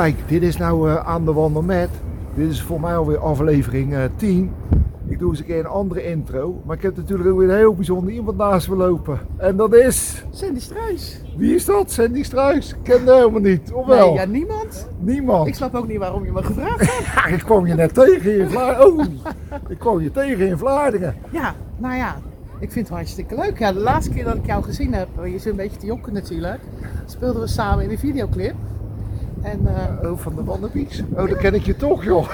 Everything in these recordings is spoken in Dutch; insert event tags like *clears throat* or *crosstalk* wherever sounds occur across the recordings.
Kijk, dit is nou eh, aan de wandel met. Dit is voor mij alweer aflevering eh 10. Ik doe eens een keer een andere intro. Maar ik heb natuurlijk ook weer een heel bijzonder iemand naast me lopen. En dat is... Sandy Struis. Wie is dat? Sandy Struis? Ik ken haar helemaal niet. Of wel? Nee, ja, niemand. Niemand. Ik snap ook niet waarom je me gevraagd *laughs* hebt. Ik kwam je net tegen in Vlaardingen. *laughs* Oh, ik kwam je tegen in Vlaardingen. Ja, nou ja. Ik vind het hartstikke leuk. Ja, de laatste keer dat ik jou gezien heb, je zit een beetje te jokken natuurlijk, speelden we samen in een videoclip. En eh Oh, van de Wanderbies. Oh, dan ken ik je toch, joh.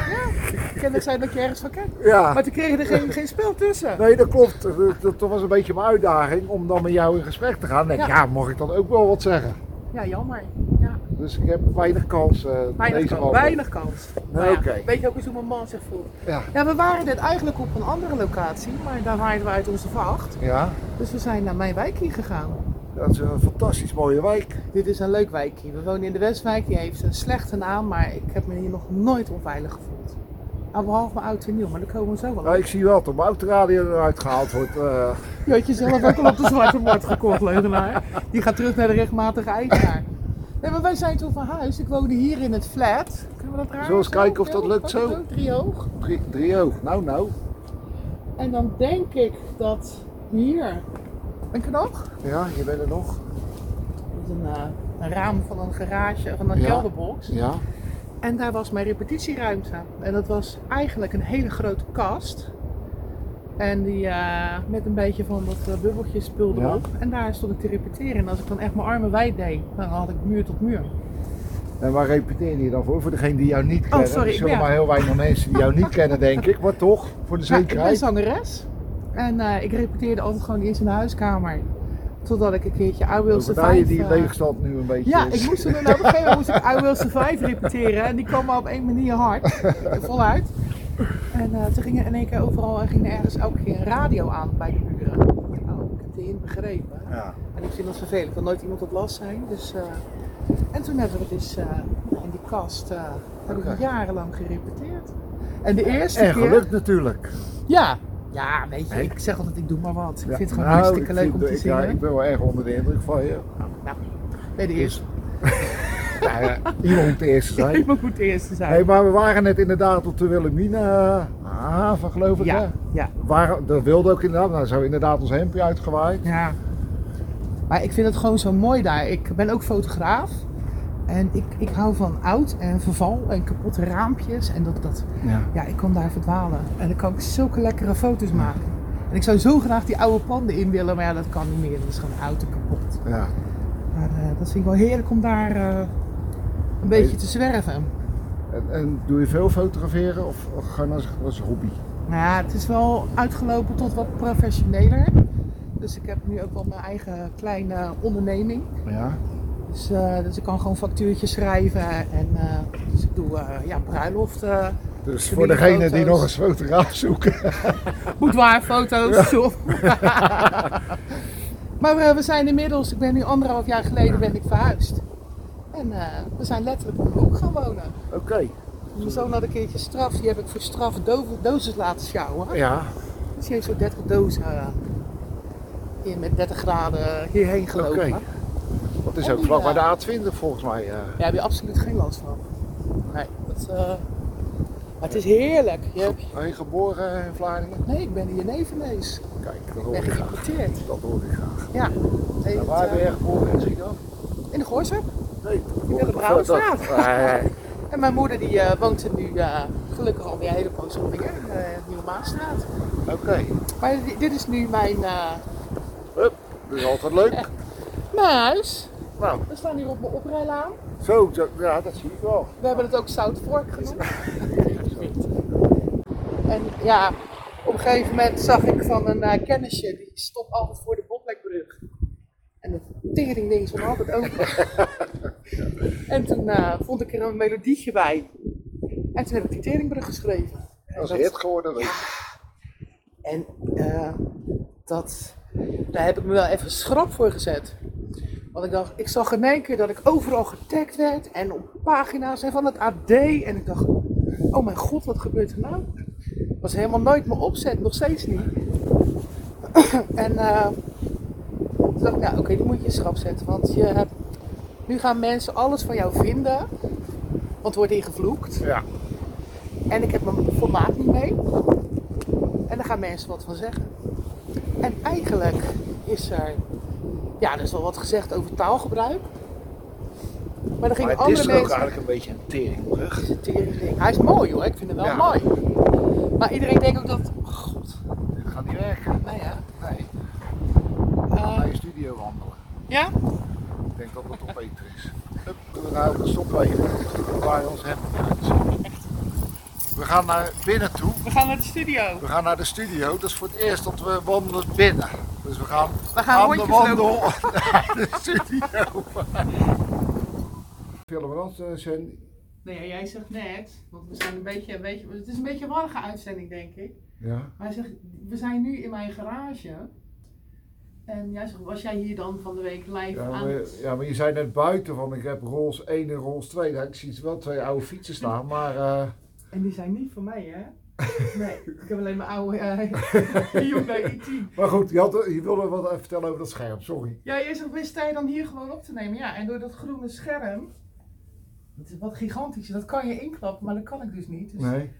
ken ik zijn dat je ergens van kent. Ja. Maar toen kregen er geen, geen spel tussen. Nee, dat klopt. Dat, dat was een beetje mijn uitdaging om dan met jou in gesprek te gaan. En Ja. ja, mag ik dan ook wel wat zeggen? Ja, jammer. Ja, Dus ik heb weinig kans. eh weinig, deze kans. weinig kans. Nee, ja, oké. Weet je ook eens hoe mijn man zich voelt? Ja. Ja, we waren net eigenlijk op een andere locatie, maar daar waren we uit onze vacht. ja, Dus we zijn naar mijn wijk hier gegaan. Dat is een fantastisch mooie wijk. Dit is een leuk wijkje. We wonen in de Westwijk. Die heeft een slechte naam, maar ik heb me hier nog nooit onveilig gevoeld. Nou, behalve mijn oud en nieuw, maar daar komen we zo wel Ja, ik zie wel dat mijn autoradio eruit gehaald wordt. eh. Je had jezelf ook al op de zwarte markt gekocht, leugenaar. Die gaat terug naar de rechtmatige eigenaar. Nee, maar wij zijn toen van huis. Ik woonde hier in het flat. Kunnen we dat draaien? Zullen we eens kijken of dat lukt zo? Drie hoog. drie, drie hoog. Nou, nou. En dan denk ik dat hier... Ben ik er nog? Ja, je bent er nog. Dat is een, eh, een raam van een garage, van een Ja. kelderbox. Ja. En daar was mijn repetitieruimte. En dat was eigenlijk een hele grote kast. En die eh, met een beetje van dat uh, bubbeltjes spul Ja. erop. En daar stond ik te repeteren. En als ik dan echt mijn armen wijd deed, dan had ik muur tot muur. En waar repeteer je dan voor? Voor degene die jou niet kennen. Oh, sorry, Er zullen ben- maar heel weinig mensen die jou niet kennen, denk ik. Maar toch, voor de Ja, ik ben zekerheid. zangeres. En eh, ik repeteerde altijd gewoon eerst in de huiskamer. Totdat ik een keertje I Will Overdaai je Survive... die eh, leegstand nu een beetje Ja, is? ik moest toen op een gegeven moment moest ik I Will Survive repeteren. En die kwam maar op één manier hard. *laughs* Voluit. En eh, toen ging er in één keer overal ging er ergens elke keer een radio aan bij de buren. Oh, ik heb de hint begrepen. Ja. En ik vind dat vervelend. Ik wil nooit iemand op last zijn. Dus, en toen hebben we dus eh, in die kast Oké. jarenlang gerepeteerd. En de eerste En keer... gelukt natuurlijk. Ja. Ja, weet je, Hey. ik zeg altijd ik doe maar wat. Ik Ja. vind het gewoon Nou, hartstikke ik leuk vind- om te zingen. Ja, ik ben wel erg onder de indruk van je. Nou, bij de eerste. *laughs* Ja, iemand moet de eerste zijn. *laughs* Iemand moet de eerste zijn. Nee, maar we waren net inderdaad op de Wilhelmina haven, geloof ik. ja, hè? ja, Waren, dat wilde ook inderdaad. Nou, zo inderdaad ons hempje uitgewaaid. ja. Maar ik vind het gewoon zo mooi daar. Ik ben ook fotograaf. En ik, ik hou van oud en verval en kapotte raampjes. En dat, dat, Ja. ja, ik kan daar verdwalen. En dan kan ik zulke lekkere foto's maken. En ik zou zo graag die oude panden in willen, maar ja, dat kan niet meer. Dat is gewoon oud en kapot. ja. Maar eh, dat vind ik wel heerlijk om daar eh, een beetje te zwerven. En, en doe je veel fotograferen of of gewoon als, als hobby? Nou ja, het is wel uitgelopen tot wat professioneler. Dus ik heb nu ook wel mijn eigen kleine onderneming. Ja. Dus, eh, dus ik kan gewoon factuurtjes schrijven. En eh, dus ik doe eh, ja, bruiloften, Dus voor degene die foto's? nog eens fotograaf zoeken. *laughs* boudoirfoto's. Ja. *laughs* maar eh, we zijn inmiddels, ik ben nu anderhalf jaar geleden ben ik verhuisd. En eh, we zijn letterlijk op de hoek gaan wonen. Oké. Mijn zoon had een keertje straf, die heb ik voor straf do- dozen laten sjouwen. Ja. Dus die heeft zo'n 30 dozen in met 30 graden hierheen gelopen. Oké. Dat is En ook vlak bij de A20 volgens mij. eh. Daar heb je absoluut geen last van. Nee, dat, eh, maar het is heerlijk. Je hebt- Ben je geboren in Vlaardingen? nee, ik ben hier Nevenees. Kijk, dat hoor ben ik graag. geïmporteerd. Dat hoor ik graag. Ja. En waar ben eh, je geboren in Schiedam? in de Goorsep. Nee, In de Brouwersstraat. Nee. *laughs* En mijn moeder die eh, woont er nu eh, gelukkig alweer een hele poos alweer. Nieuwe Maasstraat. Oké. Maar di- dit is nu mijn, Hup, dat is altijd leuk. *laughs* mijn huis. Nou, We staan hier op mijn oprijlaan. zo, zo, ja, dat zie ik wel. We hebben het ook Zoutvork genoemd. *laughs* En ja, op een gegeven moment zag ik van een eh, kennisje, die stopt altijd voor de Botlekbrug. En dat teringding stond altijd open. *laughs* en toen eh, vond ik er een melodietje bij. En toen heb ik die teringbrug geschreven. En Dat is hit geworden. En eh, dat, daar heb ik me wel even schrap voor gezet. Want ik dacht, ik zag in één keer dat ik overal getagd werd en op pagina's en van het AD. En ik dacht, oh mijn god, wat gebeurt er nou? was helemaal nooit mijn opzet, nog steeds niet. *clears throat* en eh, toen dacht ik, nou oké, die moet je in schrap zetten. Want je hebt, nu gaan mensen alles van jou vinden. Want wordt ingevloekt. Ja. En ik heb mijn formaat niet mee. En daar gaan mensen wat van zeggen. En eigenlijk is er, ja, er is wel wat gezegd over taalgebruik. Maar er gingen Maar het is andere ook mensen. eigenlijk een beetje een teringbrug. Een. Hij is mooi hoor, ik vind hem wel Ja. mooi. Maar iedereen denkt ook dat, oh god, Dit gaat niet werken. nou ja. Nee. eh, Naar je studio wandelen. ja? Ik denk dat het toch beter is. Hup, we gaan stoppen even. Waar ons hebben. We gaan naar binnen toe. We gaan naar de studio. We gaan naar de studio. Dat is voor het eerst dat we wandelen binnen. We gaan, We gaan aan de rondjes wandel naar de studio. Filmen we ons, eh, Sven? Nee, jij zegt net, want we zijn een beetje, een beetje, het is een beetje een warrige uitzending denk ik. Ja. Maar hij zegt, we zijn nu in mijn garage. En jij zegt, was jij hier dan van de week live Ja aan het... ja, maar je zei net buiten van ik heb Rolls 1 en Rolls 2. Nou, ik zie wel twee oude fietsen staan, maar eh, En die zijn niet van mij, hè? Nee, ik heb alleen mijn oude uh, Hyundai i10. Maar goed, je, had, je wilde wat even vertellen over dat scherm, sorry. Ja, jij zegt, sta je dan hier gewoon op te nemen? Ja, en door dat groene scherm, het is wat gigantisch, dat kan je inklappen, maar dat kan ik dus niet. Dus Nee.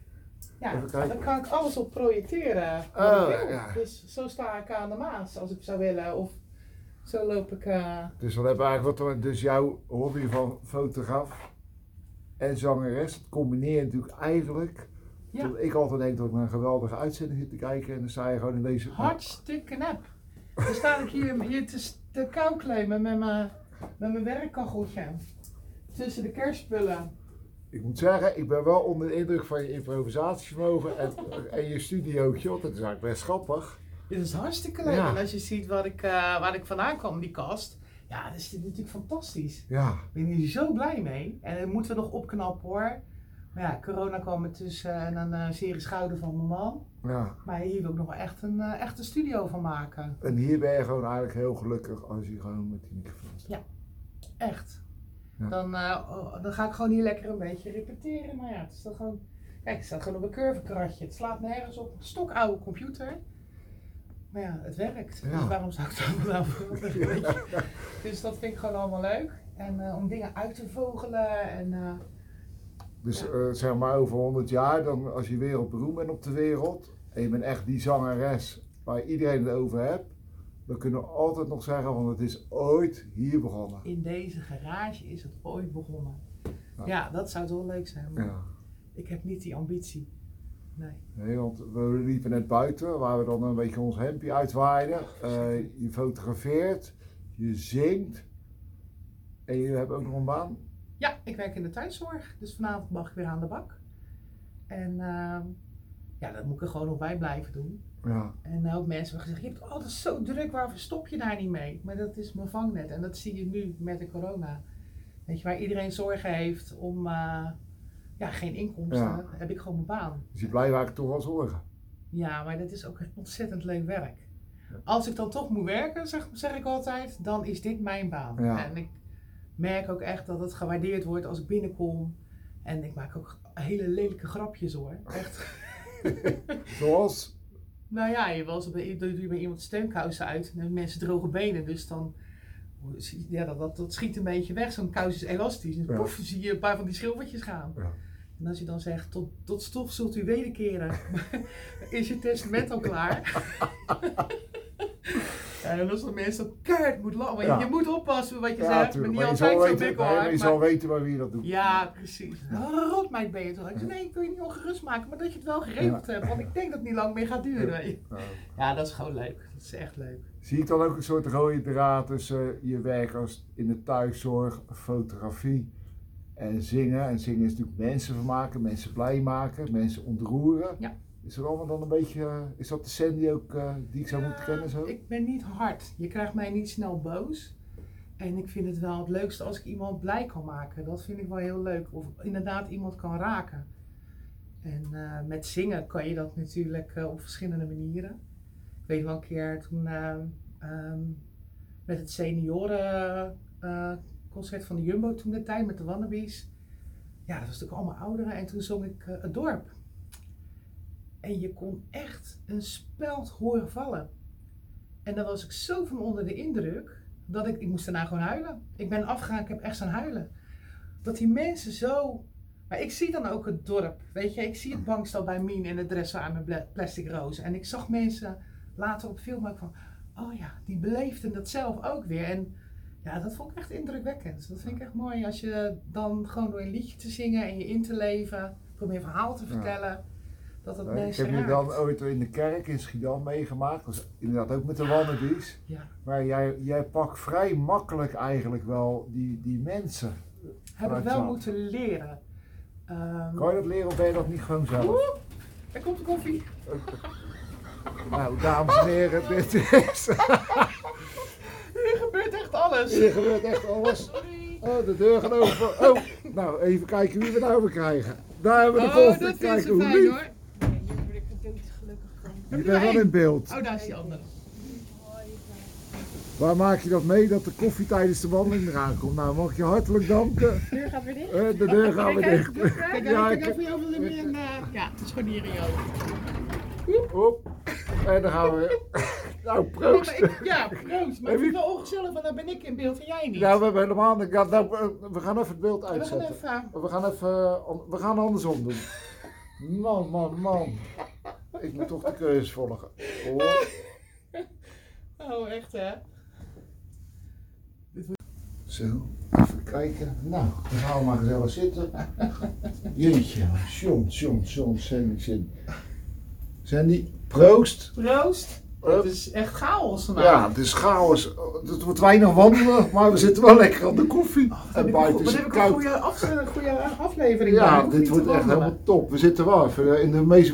ja, dan kan ik alles op projecteren. Oh, wil. ja. Dus zo sta ik aan de Maas, als ik zou willen. Of zo loop ik... eh, Dus dan hebben we eigenlijk wat we- dus jouw hobby van fotograaf en zangeres. Het combineert natuurlijk eigenlijk. Ja. Ik altijd denk dat ik naar een geweldige uitzending zit te kijken en dan sta je gewoon in deze. Hartstikke nep. Dan sta ik hier, hier te, te kou claimen met mijn, met mijn werkkacheltje. Tussen de kerstspullen. Ik moet zeggen, ik ben wel onder de indruk van je improvisatievermogen en, en je studiootje, want dat is eigenlijk best grappig. Dit is hartstikke leuk. Ja. En als je ziet waar ik, eh, waar ik vandaan kwam, die kast. Ja, dat is dit natuurlijk fantastisch. Ja, Ik ben hier zo blij mee. En dat moeten we nog opknappen hoor. Maar ja, corona kwam er tussen en een eh serie schouder van mijn man. ja. Maar hier wil ik nog wel echt een, eh, echt een studio van maken. En hier ben je gewoon eigenlijk heel gelukkig als je gewoon met die microfoon staat. Echt. Ja. Dan, eh, oh, dan ga ik gewoon hier lekker een beetje repeteren. Maar ja, het is dan gewoon. Kijk, het staat gewoon op een curvekratje. Het slaat nergens op. Een stokoude computer. Maar ja, het werkt. Ja. Dus waarom zou ik het nou weet je? Dus dat vind ik gewoon allemaal leuk. En om dingen uit te vogelen. En, Dus eh, zeg maar over 100 jaar, dan als je wereldberoemd bent op de wereld en je bent echt die zangeres waar iedereen het over hebt, dan kunnen we altijd nog zeggen van het is ooit hier begonnen. in deze garage is het ooit begonnen. Ja. Ja, dat zou toch wel leuk zijn. Maar Ja. ik heb niet die ambitie. Nee. Nee, want we liepen net buiten waar we dan een beetje ons hempje uitwaaiden. Eh, je fotografeert, je zingt en je hebt ook nog een baan. Ja, ik werk in de thuiszorg, dus vanavond mag ik weer aan de bak. En ehm, ja, dat moet ik er gewoon nog bij blijven doen. Ja, En ook mensen hebben gezegd, je hebt altijd zo druk, waarvoor stop je daar niet mee? Maar dat is mijn vangnet en dat zie je nu met de corona. Weet je, waar iedereen zorgen heeft om eh, ja, geen inkomsten, Ja. heb ik gewoon mijn baan. dus je blijft eigenlijk toch wel zorgen. Ja, maar dat is ook echt ontzettend leuk werk. Als ik dan toch moet werken, zeg, zeg ik altijd, dan is dit mijn baan. Ja. En ik merk ook echt dat het gewaardeerd wordt als ik binnenkom. En ik maak ook hele lelijke grapjes hoor. Echt. *laughs* Zoals? nou ja, je, bij, doe je bij iemand steumkousen uit en mensen droge benen. Dus dan ja, dat, dat, dat schiet een beetje weg. Zo'n kous is elastisch. En Ja. poef, zie je een paar van die schilfertjes gaan. Ja. En als je dan zegt, tot, tot stof zult u wederkeren, *laughs* is je testament al klaar? *laughs* ja, en als de mensen dan keihard moet lachen. Je- Ja. je moet oppassen wat je Ja, zegt, maar niet Maar je altijd zal zo weten, dik nee, hoor. je zal weten bij wie je dat doet. ja, precies. Rot mij ben je toch? Ik zei, nee, ik wil je niet ongerust maken, maar dat je het wel geregeld hebt. Want ik denk dat het niet lang meer gaat duren. Ja. Ja, dat is gewoon leuk. Dat is echt leuk. Zie ik dan ook een soort rode draad tussen je werk als in de thuiszorg, fotografie en zingen? En zingen is natuurlijk mensen vermaken, mensen blij maken, mensen ontroeren. Ja. Is allemaal dan een beetje, is dat de Sandy ook eh, die ik zou moeten kennen zo? Ik ben niet hard. Je krijgt mij niet snel boos. En ik vind het wel het leukste als ik iemand blij kan maken. Dat vind ik wel heel leuk. Of inderdaad iemand kan raken. En eh, met zingen kan je dat natuurlijk eh, op verschillende manieren. Ik weet wel een keer toen eh, ehm, met het senioren eh, concert van de Jumbo toen de tijd met de Wannabies. Ja, dat was natuurlijk allemaal ouderen. En toen zong ik het dorp. En je kon echt een speld horen vallen. En dan was ik zo van onder de indruk dat ik, ik moest daarna gewoon huilen. Ik ben afgegaan, ik heb echt staan huilen. Dat die mensen zo Maar ik zie dan ook het dorp. Weet je, ik zie het bankstel bij Mien en het dressen aan mijn plastic rozen. En ik zag mensen later op film ook van, oh ja, die beleefden dat zelf ook weer. En ja, dat vond ik echt indrukwekkend. Dat vind ik echt mooi als je dan gewoon door een liedje te zingen en je in te leven, probeer een verhaal te Ja. Dat het Ik mensen heb je dan ooit in de kerk in Schiedam meegemaakt. Dat is inderdaad ook met de wannabies. Ja. Maar jij, jij pakt vrij makkelijk eigenlijk wel die, die mensen. Heb ik wel moeten leren. Ehm, Kan je dat leren of ben je dat niet gewoon zelf? Oeh, er komt de koffie. *laughs* Nou, dames en heren, dit is... *laughs* Hier gebeurt echt alles. Hier gebeurt echt alles. Oh, de deur gaat open. Oh, nou, even kijken wie we nou weer krijgen. Daar hebben we de Oh, koffie. dat Kijk is zo hoe fijn lief. hoor. Je bent wel in beeld. Oh, daar is die andere. Waar maak je dat mee dat de koffie tijdens de wandeling eraan komt? Nou, mag ik je hartelijk danken. De deur gaat weer dicht. Eh, de deur gaat weer dicht. Kijk, Ja, kijk ik- even jou van de en, eh, Ja, het is gewoon hier in jou. Hop. En dan gaan we. *laughs* Nou, Ja, proost. ik- Ja, proost. Maar Heb ik vind het wel ongezellig, want dan ben ik in beeld en jij niet. Nou, we hebben helemaal ja, nou, eh, we gaan even het beeld we gaan uitzetten. even... We gaan even. We gaan andersom doen. Man, man, man. Ik moet toch de keuzes volgen. Oh. Oh, echt hè? Zo, even kijken. Nou, dan gaan we maar gezellig zitten. Jeetje, John, John, John, Sandy, Sandy. Sandy, proost. Proost. Het is echt chaos vandaag. Ja, het is chaos. Het wordt weinig wandelen, maar we zitten wel lekker aan de koffie. Wat en heb ik, buiten een- is het heb ik een koud. goede, af, een goede aflevering. Ja, dit wordt echt wandelen. helemaal top. We zitten wel even in de meest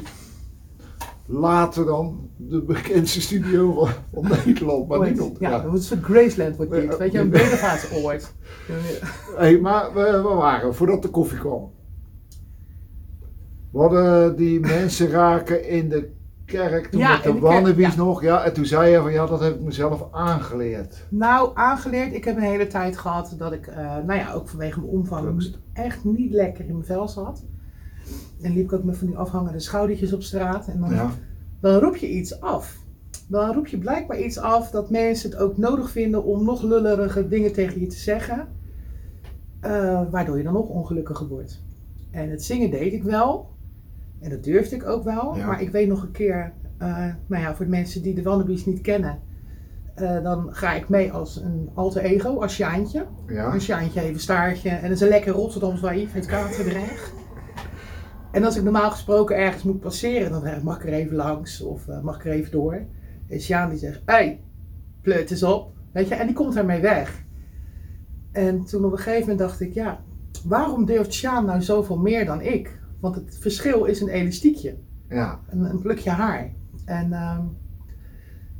later dan de bekendste studio van Nederland, maar niet op. ja, Ja. dat wordt een Graceland wordt dit. Weet je, een ja. bedevaartsoord. *laughs* Hey, maar we, we waren, voordat de koffie kwam. We hadden die mensen raken in de kerk toen Ja, met de, de kerk, wannabies ja. nog. Ja, en toen zei je van ja, dat heb ik mezelf aangeleerd. Nou, aangeleerd. Ik heb een hele tijd gehad dat ik, eh, nou ja, ook vanwege mijn omvang, Proost. echt niet lekker in mijn vel zat. En liep ik ook met van die afhangende schoudertjes op straat. En dan, Ja, dan roep je iets af. Dan roep je blijkbaar iets af dat mensen het ook nodig vinden om nog lullerige dingen tegen je te zeggen. eh, waardoor je dan nog ongelukkiger wordt. En het zingen deed ik wel. En dat durfde ik ook wel. Ja. Maar ik weet nog een keer, eh, nou ja, voor de mensen die de Wannabies niet kennen. eh, dan ga ik mee als een alter ego, als Sjaantje. ja. Een Sjaantje heeft een staartje en dat is een lekker Rotterdams wijf, het Katerdrecht. En als ik normaal gesproken ergens moet passeren, dan zeg ik, mag ik er even langs of eh, mag ik er even door? En Sjaan die zegt, hé, hey, pleut eens op. Weet je, en die komt ermee weg. En toen op een gegeven moment dacht ik, ja, waarom durft Sjaan nou zoveel meer dan ik? Want het verschil is een elastiekje, ja. een, een plukje haar. En, ehm, en toen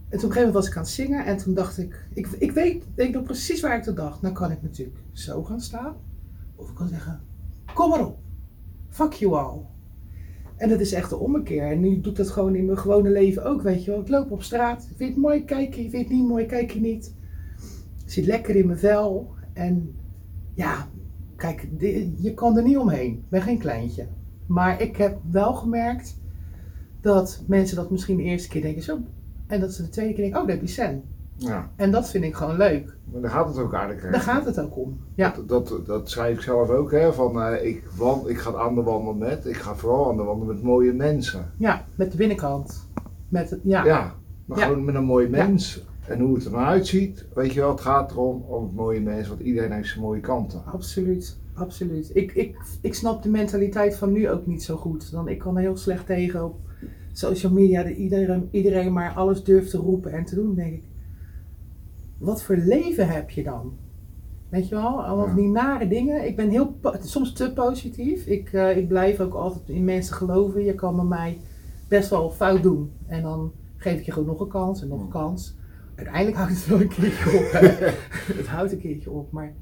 op een gegeven moment was ik aan het zingen en toen dacht ik, ik, ik weet, weet nog precies waar ik dat dacht. Nou kan ik natuurlijk zo gaan staan. Of ik kan zeggen, kom maar op. Fuck you all. En dat is echt de ommekeer. En nu doe ik dat gewoon in mijn gewone leven ook, weet je wel. Ik loop op straat. Vind het mooi, kijk je. Vind het niet mooi, kijk je niet. Zit lekker in mijn vel. En ja, kijk, je kan er niet omheen. Ik ben geen kleintje. Maar ik heb wel gemerkt dat mensen dat misschien de eerste keer denken zo. En dat ze de tweede keer denken, oh, heb je Sen. ja. En dat vind ik gewoon leuk. Maar daar gaat het ook eigenlijk Daar gaat het ook om. Ja, Dat, dat, dat zei ik zelf ook, hè, van eh, ik, wand, ik ga aan de wandel met, ik ga vooral aan de wandel met mooie mensen. ja met de binnenkant. Met het, ja. Ja, maar Ja. gewoon met een mooi mens. En hoe het er nou uitziet, weet je wel, het gaat erom om het mooie mens, want iedereen heeft zijn mooie kanten. Absoluut, absoluut. Ik, ik, ik snap de mentaliteit van nu ook niet zo goed. Dan, ik kan heel slecht tegen op social media dat iedereen, iedereen maar alles durft te roepen en te doen. Denk ik, wat voor leven heb je dan? Weet je wel, allemaal Ja. die nare dingen. Ik ben heel, soms te positief. Ik, eh, ik blijf ook altijd in mensen geloven. Je kan bij mij best wel fout doen. En dan geef ik je gewoon nog een kans en nog een kans. Uiteindelijk houdt het wel een keertje op. *laughs* het houdt een keertje op. Maar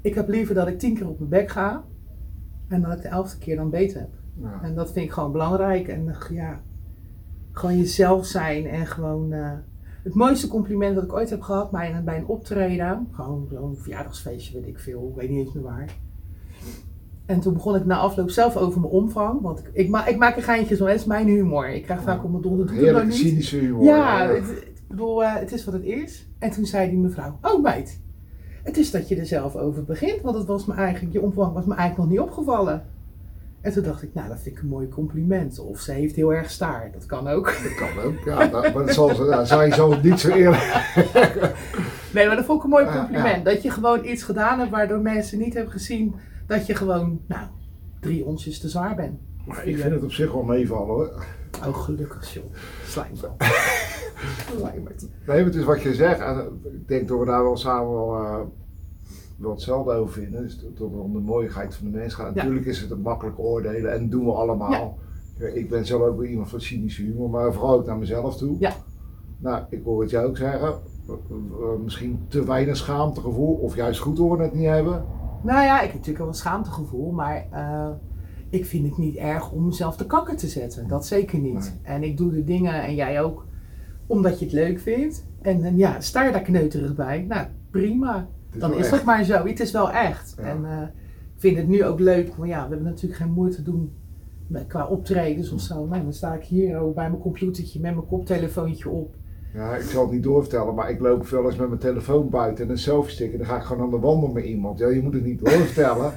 ik heb liever dat ik tien keer op mijn bek ga. En dat ik de elfde keer dan beter heb. Ja. En dat vind ik gewoon belangrijk. En ja, gewoon jezelf zijn en gewoon... eh, het mooiste compliment dat ik ooit heb gehad bij een, bij een optreden, gewoon zo'n verjaardagsfeestje, weet ik veel, ik weet niet eens meer waar. En toen begon ik na afloop zelf over mijn omvang, want ik, ik, ma ik maak een geintje zo, dat is mijn humor. Ik krijg vaak op mijn donder, het Heerlijke niet. cynische humor. Ja, het, ik bedoel, eh, het is wat het is. En toen zei die mevrouw, oh meid, het is dat je er zelf over begint, want het was me eigenlijk, je omvang was me eigenlijk nog niet opgevallen. En toen dacht ik, nou, dat vind ik een mooi compliment. Of ze heeft heel erg staart, dat kan ook. Dat kan ook, ja. Dat, *laughs* maar dat zal ja, zij zo niet zo eerlijk. *laughs* Nee, maar dat vond ik een mooi compliment. ja. Dat je gewoon iets gedaan hebt waardoor mensen niet hebben gezien dat je gewoon, nou, drie onsjes te zwaar bent. Of Ik vind het op zich wel meevallen hoor. Oh, gelukkig, joh. Slijmbal. *laughs* Slijmert. Nee, maar het is wat je zegt. En ik denk dat we daar wel samen wel, eh, wel hetzelfde over vinden. Dat het om de mooiheid van de mens gaat. Ja. Natuurlijk is het een makkelijk oordelen en dat doen we allemaal. Ik ben zelf ook wel iemand van cynische humor, maar vooral ook naar mezelf toe. Ja. Nou, ik hoor het jou ook zeggen. eh, eh, misschien te weinig schaamtegevoel of juist goed horen het niet hebben. Nou ja, ik heb natuurlijk wel een schaamtegevoel, maar eh, ik vind het niet erg om mezelf te kakken te zetten. Dat zeker niet. En ik doe de dingen, en jij ook, omdat je het leuk vindt. En, en ja, sta je daar kneuterig bij? Nou, prima. Het Dan is echt. dat maar zo. Het is wel echt. Ja. En eh, ik vind het nu ook leuk, want ja, we hebben natuurlijk geen moeite te doen met, qua optredens of zo. Nee, dan sta ik hier ook bij mijn computertje met mijn koptelefoontje op. Ja, ik zal het niet doorvertellen, maar ik loop wel eens met mijn telefoon buiten en een selfie stick en dan ga ik gewoon aan de wandel met iemand. Ja, je moet het niet doorvertellen.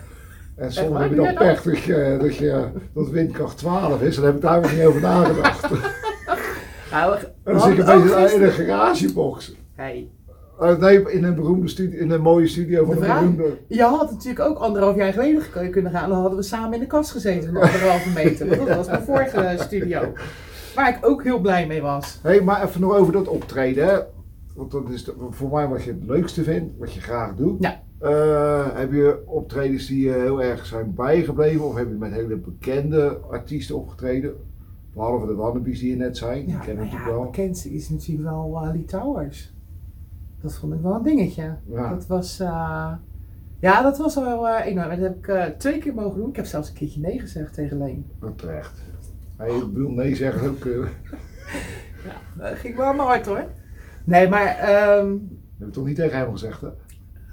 En *laughs* soms heb je dan pech dat, je, dat, je, dat windkracht 12 is, dan heb ik daar weer niet over nagedacht. *laughs* Nou, En dan zit ik ook opeens in een garagebox. Hey, Eh, nee, in een beroemde studio, in een mooie studio van De een vraag? beroemde. Je had natuurlijk ook anderhalf jaar geleden kunnen gaan. Dan hadden we samen in de kast gezeten van anderhalve meter. Want dat was mijn vorige *laughs* studio. Waar ik ook heel blij mee was. Hé, hey, maar even nog over dat optreden. Hè? Want dat is de- voor mij wat je het leukste vindt, wat je graag doet. Ja. Eh, heb je optredens die je heel erg zijn bijgebleven? Of heb je met hele bekende artiesten opgetreden? Behalve de Wannabies die je net zei, die Ja, kennen nou we ja, natuurlijk wel. het bekendste is natuurlijk wel uh, Lee Towers. Dat vond ik wel een dingetje. Ja. Dat was... eh, ja, dat was wel eh, enorm. En dat heb ik eh, twee keer mogen doen. Ik heb zelfs een keertje nee gezegd tegen Leen. Dat terecht. Hey, ik bedoel, nee zeggen ook. eh, Dat ging wel maar hard hoor. Nee, maar... ehm, dat heb ik toch niet tegen hem gezegd, hè?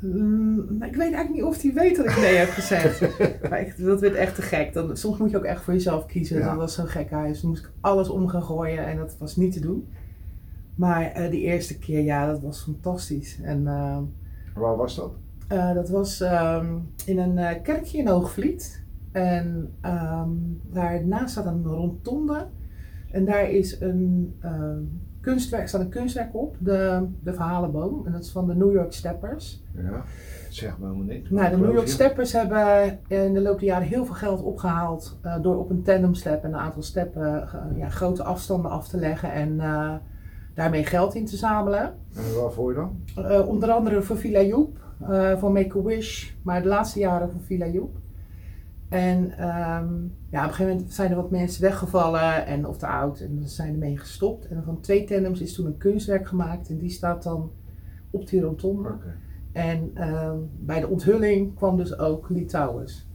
Mm, nou, ik weet eigenlijk niet of hij weet dat ik nee heb gezegd. *laughs* maar ik, dat werd echt te gek. Dan, soms moet je ook echt voor jezelf kiezen. Ja. Dat was zo'n gek huis. Toen moest ik alles om gaan gooien en dat was niet te doen. Maar eh die eerste keer, ja, dat was fantastisch. En eh, Waar was dat? eh, dat was ehm, in een eh, kerkje in Hoogvliet. En ehm, daarnaast staat een rondonde. En daar is een ehm, kunstwerk, staat een kunstwerk op, de, de Verhalenboom. En dat is van de New York Steppers. Ja, zeg me helemaal niks. Nou, de New York? Steppers hebben in de loop der jaren heel veel geld opgehaald eh, door op een tandemstep een aantal steppen ja, grote afstanden af te leggen en daarmee geld in te zamelen. En waarvoor dan? Eh, onder andere voor Villa Joep, eh, voor Make-A-Wish, maar de laatste jaren voor Villa Joep. En ehm, ja, op een gegeven moment zijn er wat mensen weggevallen en of te oud en dan zijn ermee gestopt. En van twee tandems is toen een kunstwerk gemaakt en die staat dan op die rotonde. Oké. En ehm, bij de onthulling kwam dus ook Lee Towers.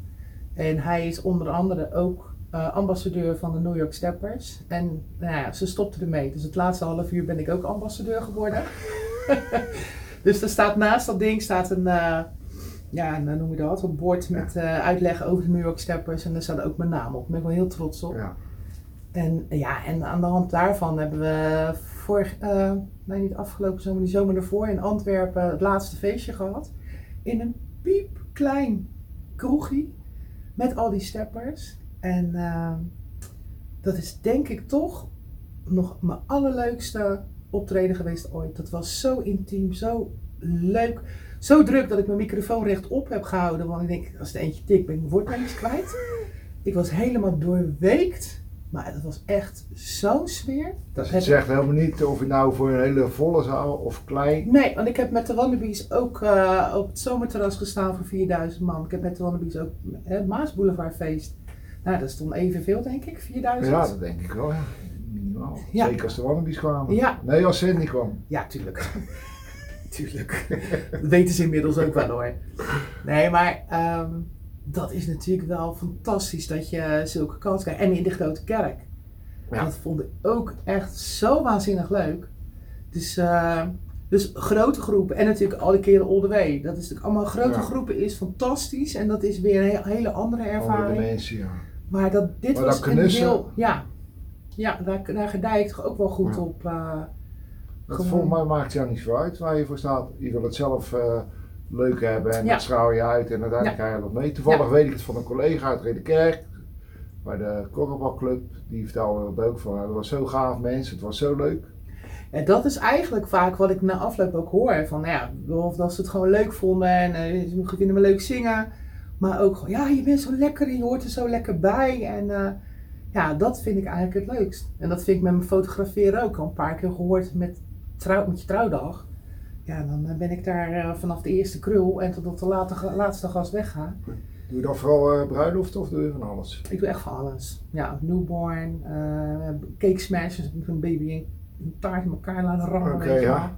En hij is onder andere ook eh, ambassadeur van de New York Steppers. En nou ja, ze stopte ermee. Dus het laatste half uur ben ik ook ambassadeur geworden. *laughs* dus er staat naast dat ding staat een, eh, ja, een, hoe noem je dat, een bord met eh, uitleg over de New York Steppers. En daar staat ook mijn naam op. Daar ben ik wel heel trots op. Ja. En ja, en aan de hand daarvan hebben we vorig, nee niet afgelopen zomer, die zomer ervoor in Antwerpen het laatste feestje gehad. In een piepklein kroegje met al die steppers. En eh, dat is denk ik toch nog mijn allerleukste optreden geweest ooit. Dat was zo intiem, zo leuk. Zo druk dat ik mijn microfoon rechtop heb gehouden. Want ik denk, als het eentje tik ben ik mijn woord maar eens kwijt. Ik was helemaal doorweekt. Maar het was echt zo'n sfeer. Dat het ik- zegt helemaal niet of je nou voor een hele volle zaal of klein. Nee, want ik heb met de Wannabies ook eh, op het zomerterras gestaan voor 4000 man. Ik heb met de Wannabies ook het Maas Boulevard feest. Nou, dat stond evenveel denk ik, 4000. Ja, dat denk ik wel, ja. Minimaal. Ja. Zeker als de Wannabies kwamen. Ja. Nee, als Sandy kwam. Ja, tuurlijk. *laughs* tuurlijk. Dat weten ze inmiddels ook wel hoor. Nee, maar ehm, dat is natuurlijk wel fantastisch dat je zulke kans krijgt. En in de grote kerk. Ja. Dat vond ik ook echt zo waanzinnig leuk. Dus, eh, dus grote groepen en natuurlijk al die keren all the way. Dat is natuurlijk allemaal grote Ja. groepen is fantastisch. En dat is weer een he- hele andere Andere ervaring. mensen, ja. Maar dat, dit Maar was een heel... Ja, ja daar, daar gedij ik toch ook wel goed Ja. op. eh, Dat volgens mij maakt jou niet zo uit waar je voor staat. Je wil het zelf eh, leuk hebben en Ja. dat straal je uit en uiteindelijk krijg je dat mee. Toevallig weet ik het van een collega uit Redekerk. bij de Korfbalclub, die vertelde dat ook van, het was zo gaaf mensen, het was zo leuk. En dat is eigenlijk vaak wat ik na afloop ook hoor. Van nou ja, of dat ze het gewoon leuk vonden en uh, ze vinden me leuk zingen. Maar ook gewoon, ja, je bent zo lekker en je hoort er zo lekker bij. En uh, ja, dat vind ik eigenlijk het leukst. En dat vind ik met mijn fotograferen ook. Al een paar keer gehoord met, trouw, met je trouwdag. Ja, dan ben ik daar uh, vanaf de eerste krul en totdat de late, laatste gast wegga. Doe je dan vooral uh, bruiloft of doe je van alles? Ik doe echt van alles. Ja, newborn, uh, cake smashers, een baby een taart in elkaar laten rammen. Oké, okay, ja.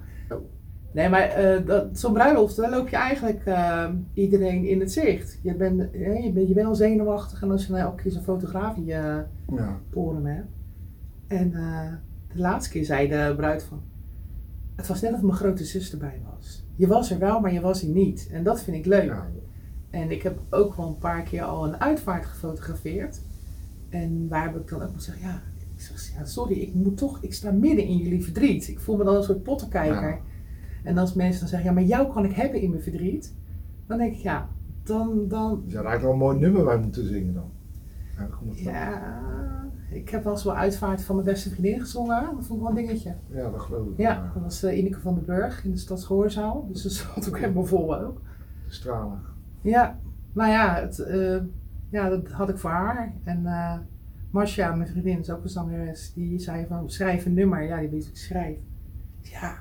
Nee, maar uh, zo'n bruiloft, daar loop je eigenlijk uh, iedereen in het zicht. Je bent, je, bent, je bent al zenuwachtig en als je nou elke keer zo'n fotograaf in je ja. poren hebt. En de laatste keer zei de bruid van, het was net of mijn grote zus erbij was. Je was er wel, maar je was er niet. En dat vind ik leuk. Ja. En ik heb ook wel een paar keer al een uitvaart gefotografeerd. En waar heb ik dan ook gezegd, ja, ik zeg, ja, sorry, ik moet toch, ik sta midden in jullie verdriet. Ik voel me dan een soort pottenkijker. Ja. En als mensen dan zeggen, ja, maar jou kan ik hebben in mijn verdriet. Dan denk ik, ja, dan... dan... Je zou eigenlijk wel een mooi nummer bij moeten zingen dan. Ja, ik heb wel eens wel uitvaart van mijn beste vriendin gezongen. Dat vond ik wel een dingetje. Ja, dat geloof ik. Ja, dat was uh, Ineke van den Burg in de Stadsgehoorzaal. Dus dat zat ook helemaal vol ook. Stralen. Ja, nou ja, het, uh, ja, dat had ik voor haar. En uh, Marcia, mijn vriendin, is ook een zangeres. Die zei van, schrijf een nummer. Ja, die weet ik schrijf. Ja,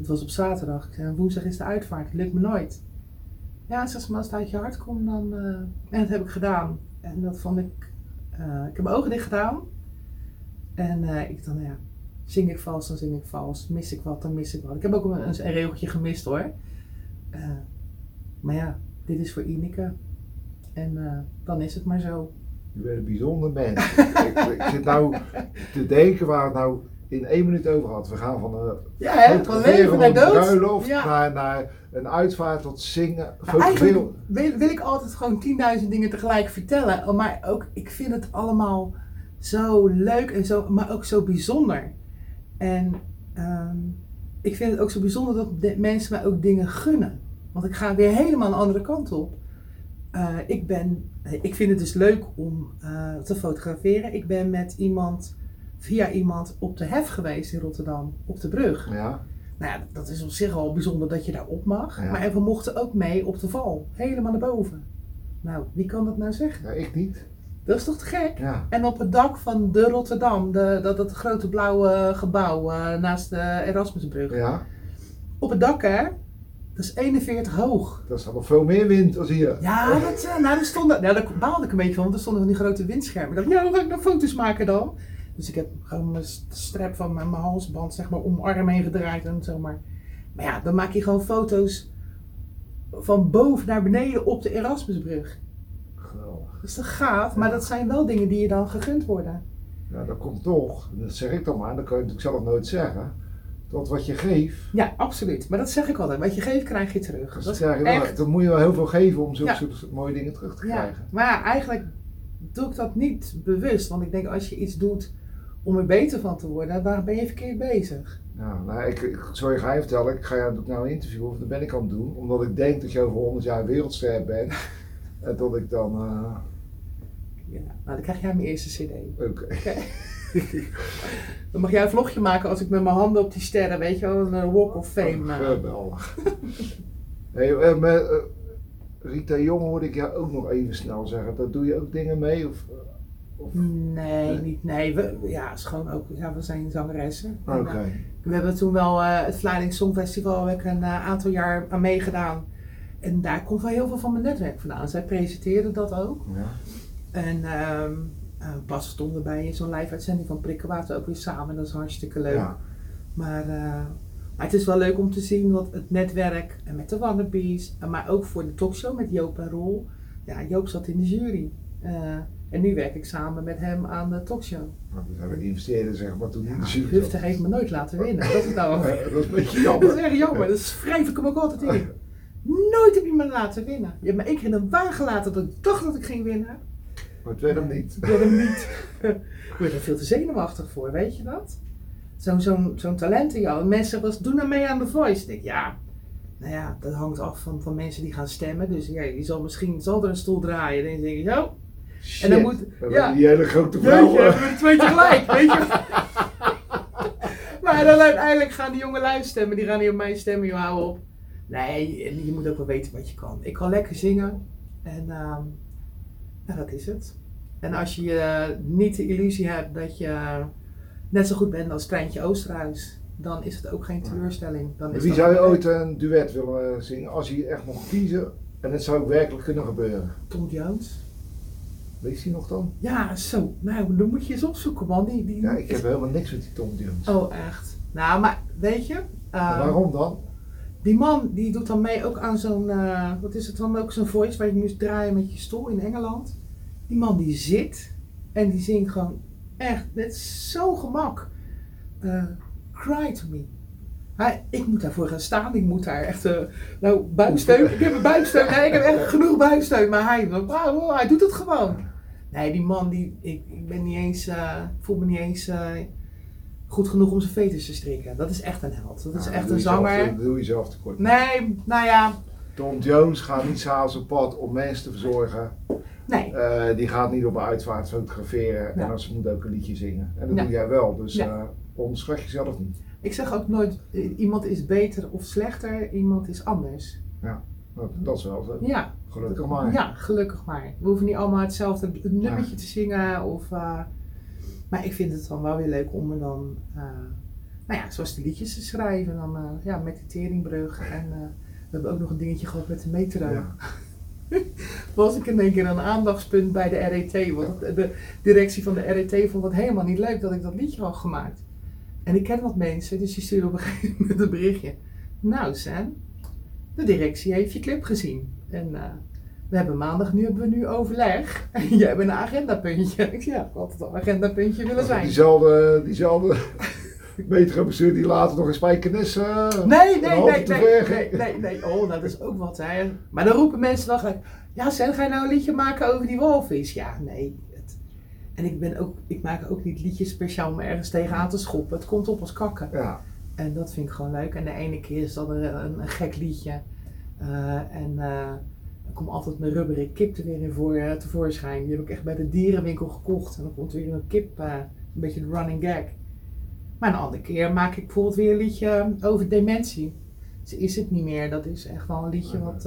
het was op zaterdag. Ik zei, woensdag is de uitvaart. Het lukt me nooit. Ja, zeg maar, als het uit je hart komt, dan... Uh, en dat heb ik gedaan. En dat vond ik... Uh, ik heb mijn ogen dicht gedaan. En uh, ik nou ja, zing ik vals, dan zing ik vals. Mis ik wat, dan mis ik wat. Ik heb ook een, een regeltje gemist hoor. maar ja, dit is voor Ineke. En dan is het maar zo. Je bent een bijzonder mens. ik, ik, zit nou te denken waar het nou in één minuut over had. We gaan van een, ja, hè, van leven naar dood. bruiloft ja. naar, naar een uitvaart tot zingen. Eigenlijk wil, wil, ik altijd gewoon 10.000 dingen tegelijk vertellen. Maar ook, ik vind het allemaal zo leuk en zo, maar ook zo bijzonder. En um, ik vind het ook zo bijzonder dat de mensen mij ook dingen gunnen. Want ik ga weer helemaal een andere kant op. Uh, ik, ben, ik vind het dus leuk om uh, te fotograferen. Ik ben met iemand via iemand op de hef geweest in Rotterdam, op de brug. Ja. Nou ja, dat is op zich al bijzonder dat je daar op mag. Ja. Maar we mochten ook mee op de val, helemaal naar boven. Nou, wie kan dat nou zeggen? Ja, ik niet. Dat is toch te gek? Ja. En op het dak van de Rotterdam, de, dat, dat grote blauwe gebouw uh, naast de Erasmusbrug. Ja. Op het dak, hè? Dat is 41 hoog. Dat is nog veel meer wind als hier. Ja, dat, uh, nou, er stonden, nou, daar baalde ik een beetje van, want er stonden van die grote windschermen. Ik dacht, ja, hoe ga ik nou foto's maken dan? Dus ik heb gewoon mijn strap van mijn, mijn halsband zeg maar om mijn arm heen gedraaid en zo maar. Maar ja, dan maak je gewoon foto's van boven naar beneden op de Erasmusbrug. Geweldig. Dat is toch gaaf, maar dat zijn wel dingen die je dan gegund worden. Ja, dat komt toch, dat zeg ik dan maar, dat kan je natuurlijk zelf nooit zeggen. Dat wat je geeft. Ja, absoluut. Maar dat zeg ik altijd. Wat je geeft, krijg je terug. Dat, dat is echt... Dan moet je wel heel veel geven om zulke ja. mooie dingen terug te krijgen. Ja. Maar ja, eigenlijk doe ik dat niet bewust. Want ik denk als je iets doet om er beter van te worden, daar ben je verkeerd bezig. Ja, nou, ik, ik zal je gaan vertellen, ik ga jou nou een interview of dat ben ik aan het doen, omdat ik denk dat je over 100 jaar wereldster bent. *laughs* en dat ik dan. Uh... Ja, nou dan krijg jij mijn eerste CD. Oké. Okay. Okay. dan mag jij een vlogje maken als ik met mijn handen op die sterren, weet je wel, een Walk of Fame. Oh, geweldig. *laughs* hey, uh, met, uh, Rita Jong hoorde ik jou ook nog even snel zeggen. Dat doe je ook dingen mee? Of, of? Nee, niet. Nee, we, ja, is gewoon ook, ja, we zijn zangeressen. Oké. Okay. We hebben toen wel uh, het Vlaarding Songfestival heb ik een uh, aantal jaar aan meegedaan. En daar komt wel heel veel van mijn netwerk vandaan. Zij presenteerden dat ook. Ja. En um, uh, pas stonden bij in zo'n live uitzending van Prikkenwater ook weer samen. Dat is hartstikke leuk. Ja. Maar, maar het is wel leuk om te zien wat het netwerk en met de Wannabies, maar ook voor de talkshow met Joop en Rol. Ja, Joop zat in de jury. En nu werk ik samen met hem aan de talkshow. Nou, we hebben investeerden zeg maar toen ja, de Hufte heeft me nooit laten winnen. Dat is nou *laughs* dat is een beetje jammer. Dat is echt jammer. Dat schrijf ik hem ook altijd in. Nooit heb je me laten winnen. Je hebt me één keer in een waan gelaten dat ik dacht dat ik ging winnen. Maar het werd hem niet. Het werd hem niet. *laughs* ik word er veel te zenuwachtig voor, weet je dat? Zo'n zo'n zo'n talent in jou. Mensen was doe nou mee aan de voice. Ik denk, ja, nou ja, dat hangt af van, van mensen die gaan stemmen. Dus ja, die zal misschien zal er een stoel draaien. En dan denk je, zo, Shit. En dan moet, ja, die hele grote Jeetje, vrouwen. hebben we er twee tegelijk, weet je. *laughs* maar dan uiteindelijk gaan die jongen lui stemmen, die gaan niet op mij stemmen, joh, hou op. Nee, en je moet ook wel weten wat je kan. Ik kan lekker zingen en ehm ja, dat is het. En als je eh, niet de illusie hebt dat je net zo goed bent als Treintje Oosterhuis, dan is het ook geen teleurstelling. Dan is Wie zou je ooit een duet willen eh, zingen als je echt mocht kiezen en het zou ook werkelijk kunnen gebeuren? Tom Jones? Weet je nog dan? Ja, zo. Nou, dan moet je eens opzoeken, man. Die, die Ja, ik heb helemaal niks met die Tom Jones. Oh, echt? Nou, maar weet je... Ehm, waarom dan? Die man die doet dan mee ook aan zo'n, eh, wat is het dan ook, zo'n voice waar je moest draaien met je stoel in Engeland. Die man die zit en die zingt gewoon echt, dit is zo gemak. Eh, cry to me. Hij, ik moet daarvoor gaan staan, ik moet daar echt, eh, nou buiksteun, ik heb een buiksteun, nee, ik heb echt genoeg buiksteun, maar hij, hij doet het gewoon. Nee, die man, die, ik, ik ben niet eens, eh, voel me niet eens eh, goed genoeg om zijn veters te strikken. Dat is echt een held, dat is Nou, echt een zelf- zanger. doe je zelf tekort. Nee, nou ja, Tom Jones gaat niet s'avonds op pad om mensen te verzorgen. nee. Eh, die gaat niet op een uitvaart fotograferen. Ja. En als ze moet ook een liedje zingen. En dat Ja. doe jij wel. Dus Ja. onderschat jezelf niet. Ik zeg ook nooit, iemand is beter of slechter, iemand is anders. Dat, dat is wel zo. Ja. Gelukkig maar. Ja, gelukkig maar. We hoeven niet allemaal hetzelfde nummertje te zingen. Of, eh, maar ik vind het dan wel weer leuk om me dan, eh, nou ja, zoals de liedjes te schrijven. Dan, eh, ja, met de teringbrug. En eh, we hebben ook nog een dingetje gehad met de metro. Ja. *laughs* Was ik in één keer een aandachtspunt bij de RET. Want de directie van de RET vond het helemaal niet leuk dat ik dat liedje had gemaakt. En ik ken wat mensen, dus die stuurde op een gegeven moment een berichtje. Nou Sam, de directie heeft je clip gezien. En eh, we hebben maandag, nu hebben we nu overleg. *laughs* En jij hebt een agendapuntje. Ik zei, ja, ik had altijd al een agendapuntje willen zijn. Diezelfde, diezelfde *laughs* metrobestuur die later nog in Spijkenis. eh, Nee, nee, nee, nee, nee, nee, nee. Oh, dat is ook wat, hè. Maar dan roepen mensen dan gelijk, ja Sam, ga je nou een liedje maken over die walvis? Ja, nee. Het... En ik ben ook, ik maak ook niet liedjes speciaal om ergens tegenaan te schoppen. Het komt op als kakken. Ja, En dat vind ik gewoon leuk. En de ene keer is dat een, een, een gek liedje. Eh, en dan komt altijd mijn rubberen kip er weer in voor, eh, tevoorschijn. Die heb ik echt bij de dierenwinkel gekocht. En dan komt weer een kip, een beetje de running gag. Maar een andere keer maak ik bijvoorbeeld weer een liedje over dementie. Ze is het niet meer. Dat is echt wel een liedje wat,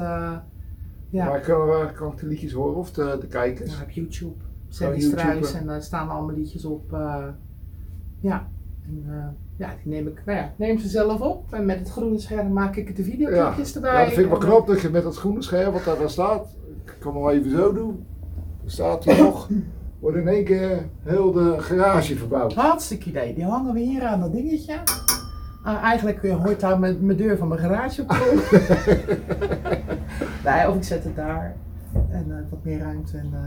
ja, Maar kan, waar kan ik de liedjes horen of de, de kijkers? ja, op YouTube. Sandy YouTube, Struis en daar staan allemaal liedjes op. ja. En, eh, ja, die neem ik, nou ja, neem ze zelf op. En met het groene scherm maak ik de videoclipjes erbij. Ja, dat vind ik wel En, knap dat je met dat groene scherm wat daar dan staat. Ik kan hem wel even zo doen. Er staat hier nog. *laughs* Wordt in één keer heel de garage verbouwd. eh, Hartstikke idee. Die hangen we hier aan dat dingetje. Ah, eigenlijk eh, hoort daar mijn, mijn deur van mijn garage op. *laughs* nee, of ik zet het daar. En eh, wat meer ruimte. En, eh,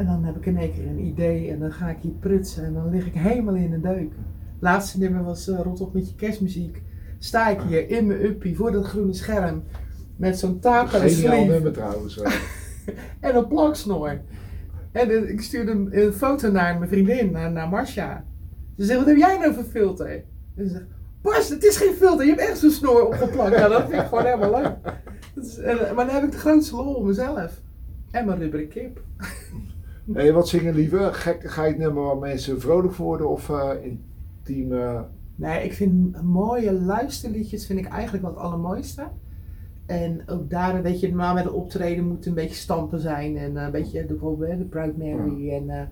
en dan heb ik in één keer een idee. En dan ga ik hier prutsen. En dan lig ik helemaal in de deuk. Laatste nummer was eh, Rot op met je kerstmuziek. Sta ik hier in mijn uppie voor dat groene scherm. Met zo'n aan de Geniaal nummer trouwens. eh. *laughs* En een plaksnor. En eh, ik stuurde een, een foto naar mijn vriendin, naar, naar Marcia. Ze zegt, wat heb jij nou voor filter? En ze zegt, Bas, het is geen filter, je hebt echt zo'n snor opgeplakt. Ja, dat vind ik gewoon helemaal leuk. Is, en, maar dan heb ik de grootste lol om mezelf. En mijn rubberen kip. Hey, wat zingen liever? Gekkigheid nummer waar mensen vrolijk voor worden of eh intiem? Eh, Nee, ik vind mooie luisterliedjes vind ik eigenlijk het allermooiste. En ook daar, weet je, normaal met een optreden moet een beetje stampen zijn. En eh, een beetje de, bijvoorbeeld de Proud Mary. En, eh,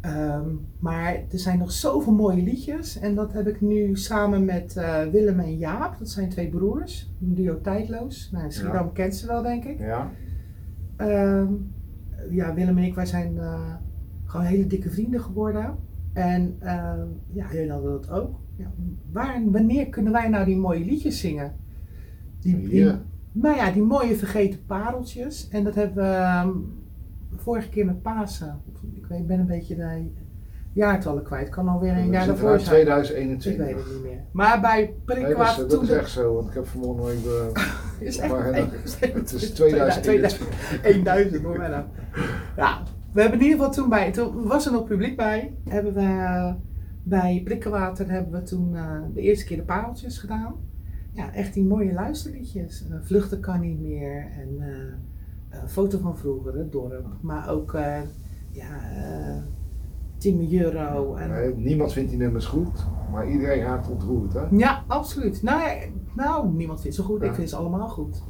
ehm, maar er zijn nog zoveel mooie liedjes. En dat heb ik nu samen met Willem en Jaap. Dat zijn twee broers. Een duo tijdloos. Nou, Schiedam kent ze wel, denk ik. ja. Ehm, ja, Willem en ik, wij zijn gewoon hele dikke vrienden geworden. En ehm, ja, jullie hadden dat ook. Ja, waar, wanneer kunnen wij nou die mooie liedjes zingen? Die, die, nou ja, die mooie vergeten pareltjes. En dat hebben we ehm, vorige keer met Pasen. Ik weet, ik ben een beetje de jaartallen kwijt. Kan alweer een We jaar daarvoor zijn. Ik 2021. weet het niet meer. Maar bij Nee, dat, is, echt zo, want ik heb vanmorgen nog even. *laughs* is echt eh, het is *laughs* 2000. 1000 hoor mij nou. Ja, we hebben in ieder geval toen bij, toen was er nog publiek bij, hebben we bij Prikkenwater hebben we toen eh, de eerste keer de pareltjes gedaan. Ja, echt die mooie luisterliedjes. Eh, Vluchten kan niet meer en foto van vroeger, het dorp. Maar ook eh ja, eh Timmy Euro. En, Nee, niemand vindt die nummers goed, maar iedereen raakt ontroerd. Hè? Ja, absoluut. Nou, nou, niemand vindt ze goed. Ja. Ik vind ze allemaal goed.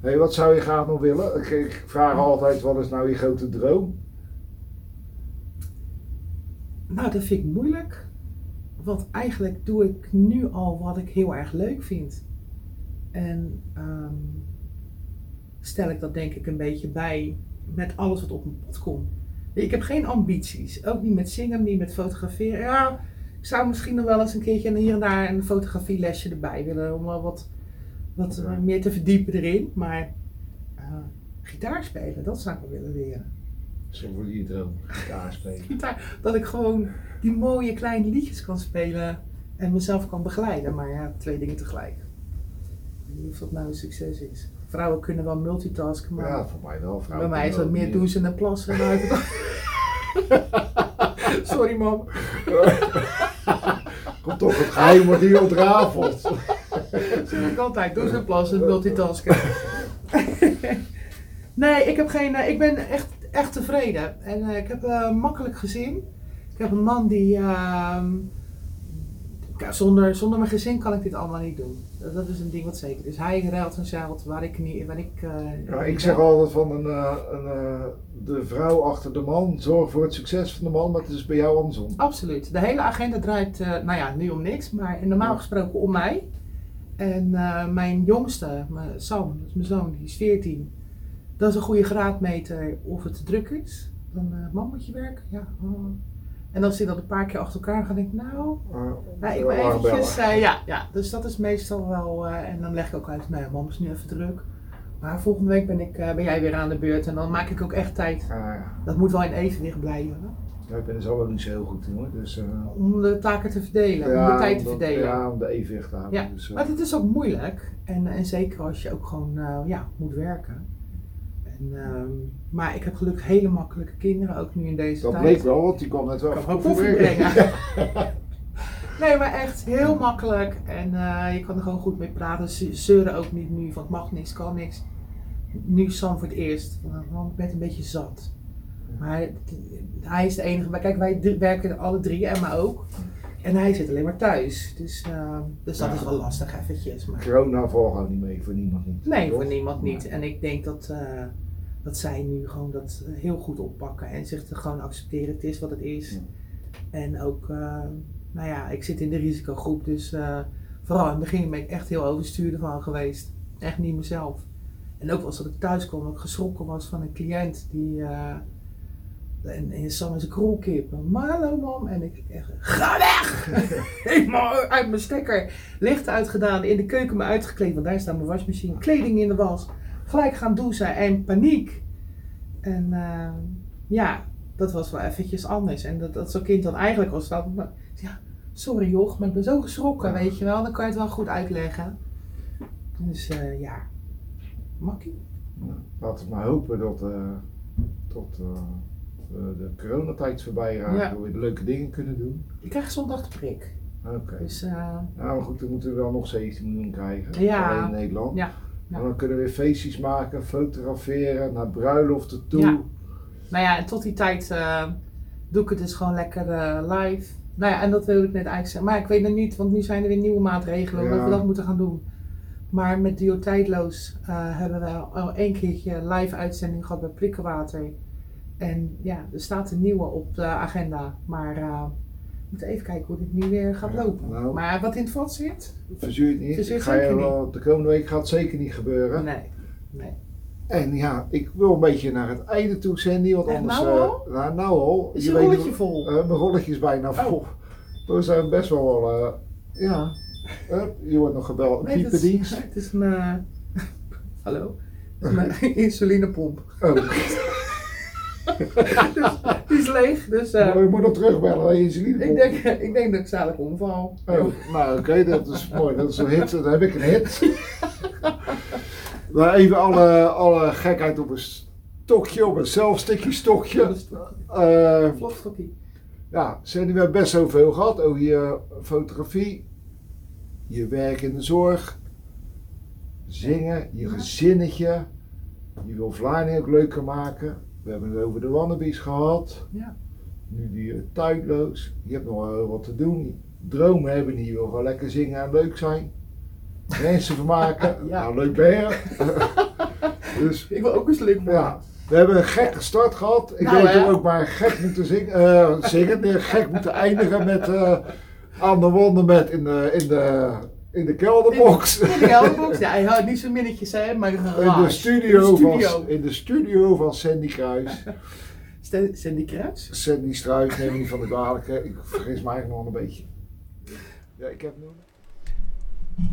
Hey, wat zou je graag nog willen? Ik, ik vraag altijd, wat is nou je grote droom? Nou, dat vind ik moeilijk. Want eigenlijk doe ik nu al wat ik heel erg leuk vind. En ehm, stel ik dat denk ik een beetje bij met alles wat op mijn pad komt. Ik heb geen ambities. Ook niet met zingen, niet met fotograferen. Ja, ik zou misschien nog wel eens een keertje hier en daar een fotografielesje erbij willen. Om wel wat, wat meer te verdiepen erin. Maar eh, gitaar spelen, dat zou ik wel willen leren. Zo voor droom, gitaar spelen. *laughs* gitaar, dat ik gewoon die mooie kleine liedjes kan spelen en mezelf kan begeleiden. Maar ja, twee dingen tegelijk. Ik weet niet of dat nou een succes is. Vrouwen kunnen wel multitasken, maar Ja, voor mij wel. bij vrouwen mij is dat meer douchen en plassen. en uit het- *laughs* Sorry mam. *laughs* Komt toch het geheim wordt hier ontrafeld. Dat zeg ik altijd. Douchen en plassen, multitasken. nee, ik, heb geen, eh, ik ben echt, echt tevreden. En eh, ik heb eh, een makkelijk gezin. Ik heb een man die... ehm, zonder, zonder mijn gezin kan ik dit allemaal niet doen. Dat, dat is een ding wat zeker is. Hij ruilt en zeilt waar ik niet... Waar ik, eh, Ja, ik zeg altijd van een, eh, een, eh, de vrouw achter de man zorgt voor het succes van de man, maar het is bij jou andersom. Absoluut. De hele agenda draait, eh, nou ja, nu om niks, maar normaal Ja. gesproken om mij. En eh, mijn jongste, mijn Sam, dat is mijn zoon, die is 14. Dat is een goede graadmeter of het te druk is. Dan, eh mam, moet je werken? Ja. oh. En als hij dat een paar keer achter elkaar gaat, denk ik, nou, Uh, nou ik ben eventjes, eh, ja, ja. Dus dat is meestal wel, eh, en dan leg ik ook uit, nou ja, mam is nu even druk. Maar volgende week ben, ik, ben jij weer aan de beurt en dan maak ik ook echt tijd. Dat moet wel in evenwicht blijven. hè? ja, ik ben er zo wel niet zo heel goed in hoor. Dus, Om de taken te verdelen, om de tijd te om dat- verdelen. Ja, om de evenwicht te houden. Ja, Dus, Maar het is ook moeilijk. En, en zeker als je ook gewoon ja, moet werken. En, ehm, maar ik heb gelukkig hele makkelijke kinderen, ook nu in deze dat tijd. bleek wel, want die kwam net wel ook koffie brengen. *laughs* nee, maar echt heel makkelijk. En eh, je kan er gewoon goed mee praten. Ze zeuren ook niet nu van het mag niks, kan niks. Nu Sam voor het eerst. Want ik ben een beetje zat. Maar hij is de enige. Maar kijk, wij werken alle drie, Emma ook. En hij zit alleen maar thuis. Dus, eh, dus dat Ja. is wel lastig eventjes. Maar... Corona valt gewoon niet mee, voor niemand niet. Nee, Toch? voor niemand niet. En ik denk dat, eh, dat zij nu gewoon dat heel goed oppakken en zich er gewoon accepteren. Het is wat het is. Ja. En ook, eh, nou ja, ik zit in de risicogroep, dus eh, vooral in het begin ben ik echt heel overstuurder van geweest. Echt niet mezelf. En ook als dat ik thuis kwam, ik geschrokken was van een cliënt die. eh, en, en Sam is een kroelkip. Maar hallo mam. En ik echt, ga weg! *laughs* Uit mijn stekker. Licht uitgedaan, in de keuken me uitgekleed. Want daar staat mijn wasmachine. Kleding in de was. Gelijk gaan douchen en paniek. En eh, ja, dat was wel eventjes anders. En dat, dat zo'n kind dan eigenlijk staat. maar, Ja, sorry joch, maar ik ben zo geschrokken, weet je wel. Dan kan je het wel goed uitleggen. Dus eh, ja, makkie. Laten we maar hopen dat, eh, tot eh, de coronatijd voorbij raken, Ja. dat we weer leuke dingen kunnen doen. Ik krijg zondag de prik. Oké. Dus eh, Nou goed, dan moeten we wel nog 17 miljoen krijgen. Ja. In Nederland. Ja. En dan kunnen we weer feestjes maken, fotograferen, naar bruiloften toe. Ja. Nou ja, en tot die tijd eh, doe ik het dus gewoon lekker eh, live. Nou ja, en dat wilde ik net eigenlijk zeggen. Maar ik weet het niet, want nu zijn er weer nieuwe maatregelen Ja. dat we dat moeten gaan doen. Maar met Duo Tijdloos eh, hebben we al één keertje live uitzending gehad bij Prikkenwater. En ja, er staat een nieuwe op de agenda. Maar moeten even kijken hoe dit nu weer gaat Ja, lopen. nou. Maar wat in het vat zit? Verzuur het niet. Verzuur Ik ga je wel, de komende week gaat het zeker niet gebeuren. Nee. nee. En ja, ik wil een beetje naar het einde toe, Sandy. Want anders. nou al? nou, nou al. Is Je rolletje vol? eh, mijn rolletje is bijna vol. We zijn best wel eh, ja. Je wordt nog gebeld. Nee, het is- Piependienst. Het is *laughs* mijn. Hallo? Het is *laughs* mijn insulinepomp. Oh. *laughs* Die is leeg, dus eh, Maar je moet nog terugbellen naar je insuline. ik, denk, ik denk dat ik zadelijk omval. Oh, nou oké, dat is mooi. Dat is een hit. Dan heb ik een hit. Maar even alle, alle gekheid op een stokje, op een zelfstikje stokje. Eh, Vlogstokkie. ja, we hebben best zoveel gehad over je fotografie, je werk in de zorg, zingen, je gezinnetje. Je wil Vlaardingen ook leuker maken. We hebben het over de Wannabies gehad. Ja. Nu die uh, tijdloos. Je hebt nog wel wat te doen. Dromen hebben, die wil gewoon lekker zingen en leuk zijn. Mensen vermaken. *laughs* Ja. Nou, leuk ben je. *laughs* dus Ik wil ook eens leuk ja, we hebben een gekke start gehad. Ik Nou, denk dat hè? we ook maar gek moeten zingen. eh, zingen. Nee, gek moeten eindigen met eh, aan de wanden met in de, in de, in de kelderbox. In de kelderbox. Ja, hij houdt niet zo'n minnetjes, hè, maar een In de studio, In de studio. Van, in de studio van Sandy Kruis. *laughs* Sandy Kruis? Sandy Struis, neem me niet van de kwalijke. Ik vergis me eigenlijk nog een beetje. Ja, ik heb nu...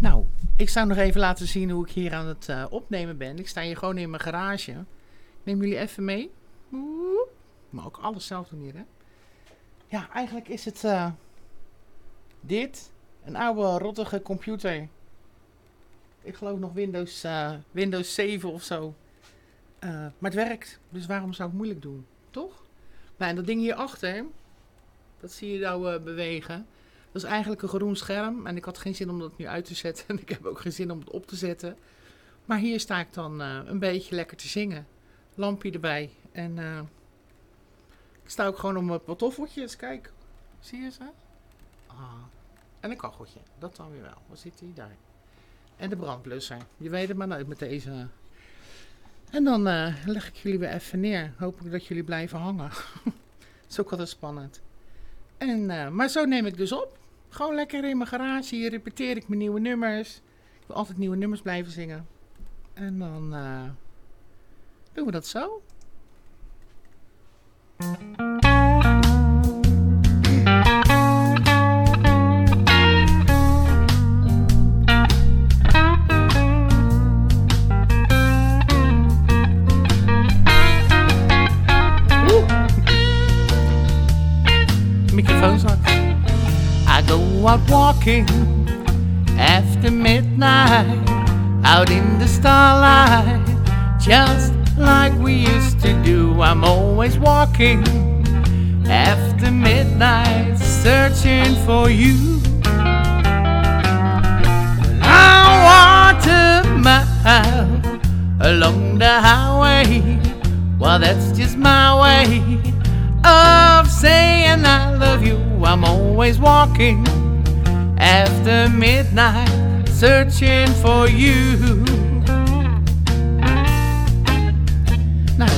Nou, ik zou nog even laten zien hoe ik hier aan het eh, opnemen ben. Ik sta hier gewoon in mijn garage. Ik neem jullie even mee. Oeh. Maar ook alles zelf doen hier, hè. Ja, eigenlijk is het eh, dit. Een oude, rottige computer. Ik geloof nog Windows, eh, Windows 7 of zo. Eh, maar het werkt, dus waarom zou ik moeilijk doen? Toch? Nou, en dat ding hierachter, dat zie je nou eh, bewegen. Dat is eigenlijk een groen scherm en ik had geen zin om dat nu uit te zetten. *laughs* En ik heb ook geen zin om het op te zetten. Maar hier sta ik dan een beetje lekker te zingen. Lampje erbij. En ik sta ook gewoon op mijn pantoffeltjes. Kijk, zie je ze? Ah. En een kacheltje, dat dan weer wel. Waar zit die? Daar. En de brandblusser. Je weet het maar nooit met deze. En dan eh, leg ik jullie weer even neer. Hopelijk dat jullie blijven hangen. *laughs* Is ook altijd spannend. En, eh, maar zo neem ik dus op. Gewoon lekker in mijn garage. Hier repeteer ik mijn nieuwe nummers. Ik wil altijd nieuwe nummers blijven zingen. En dan eh, doen we dat zo. Out walking after midnight, out in the starlight, just like we used to do. I'm always walking after midnight, searching for you. I walked a mile along the highway. Well, that's just my way of saying I love you. I'm always walking after midnight, searching for you. Nou.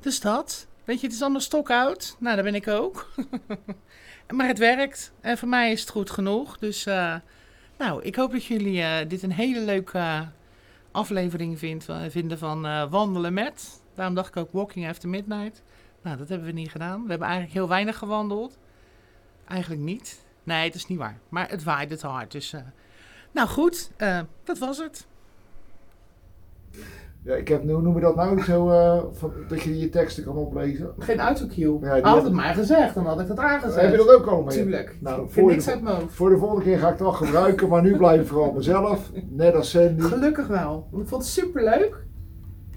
Dus dat. Weet je, het is allemaal stokoud. Nou, daar ben ik ook. *laughs* maar het werkt. En voor mij is het goed genoeg. Dus, eh, nou, ik hoop dat jullie eh, dit een hele leuke aflevering vindt, eh, vinden van Wandelen met. Daarom dacht ik ook Walking After Midnight. Nou, dat hebben we niet gedaan. We hebben eigenlijk heel weinig gewandeld. Eigenlijk niet. Nee, het is niet waar. Maar het waaide te hard. Dus, eh, nou goed, eh, dat was het. Ja, ik heb, hoe noem je dat nou? Zo, eh, van, dat je je teksten kan oplezen. Geen autocue. Ja, had het maar gezegd, dan had ik het aangezet. Heb je dat ook al mee? Tuurlijk. Nou, ik voor heb de, niks uit mijn hoofd. voor de volgende keer ga ik het wel gebruiken, maar nu blijf ik vooral mezelf. Net als Sandy. Gelukkig wel. Ik vond het super leuk.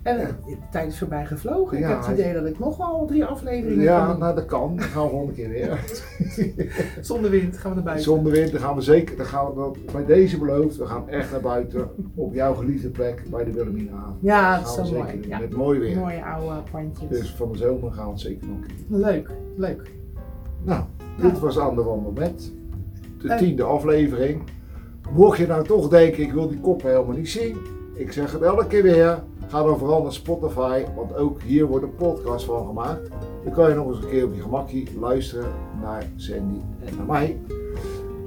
En eh, de tijd is voorbij gevlogen. ik heb het idee dat ik nog wel drie afleveringen Ja, kan nou dat kan. Dan gaan we volgende keer weer. *laughs* Zonder wind gaan we naar buiten. Zonder wind, dan gaan we zeker, dan gaan we bij deze beloofd, we gaan echt naar buiten. Op jouw geliefde plek bij de Wilhelmina. Ja, Dat is zo mooi. Ja. Met mooi weer. Mooie oude pandjes. Dus van de zomer gaan we het zeker nog een keer doen. Leuk, leuk. Nou, Nou. dit was Aan de Wandel met de En- tiende aflevering. Mocht je nou toch denken, ik wil die kop helemaal niet zien. Ik zeg het elke keer weer. Ga dan vooral naar Spotify, want ook hier worden podcasts van gemaakt. Dan kan je nog eens een keer op je gemakje luisteren naar Sandy en naar mij.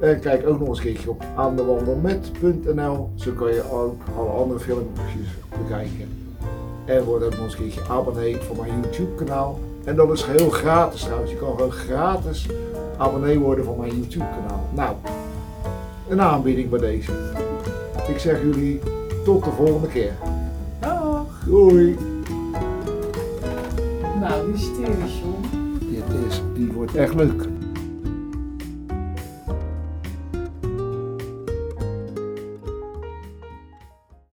En kijk ook nog eens een keertje op aandewandelmet.nl. Zo kan je ook alle andere filmpjes bekijken. En word ook nog eens een keertje abonnee voor mijn YouTube kanaal. En dat is geheel gratis trouwens. Je kan gewoon gratis abonnee worden van mijn YouTube kanaal. Nou, een aanbieding bij deze. Ik zeg jullie tot de volgende keer. Doei! Nou, hysterisch, joh. Dit is, die wordt echt leuk.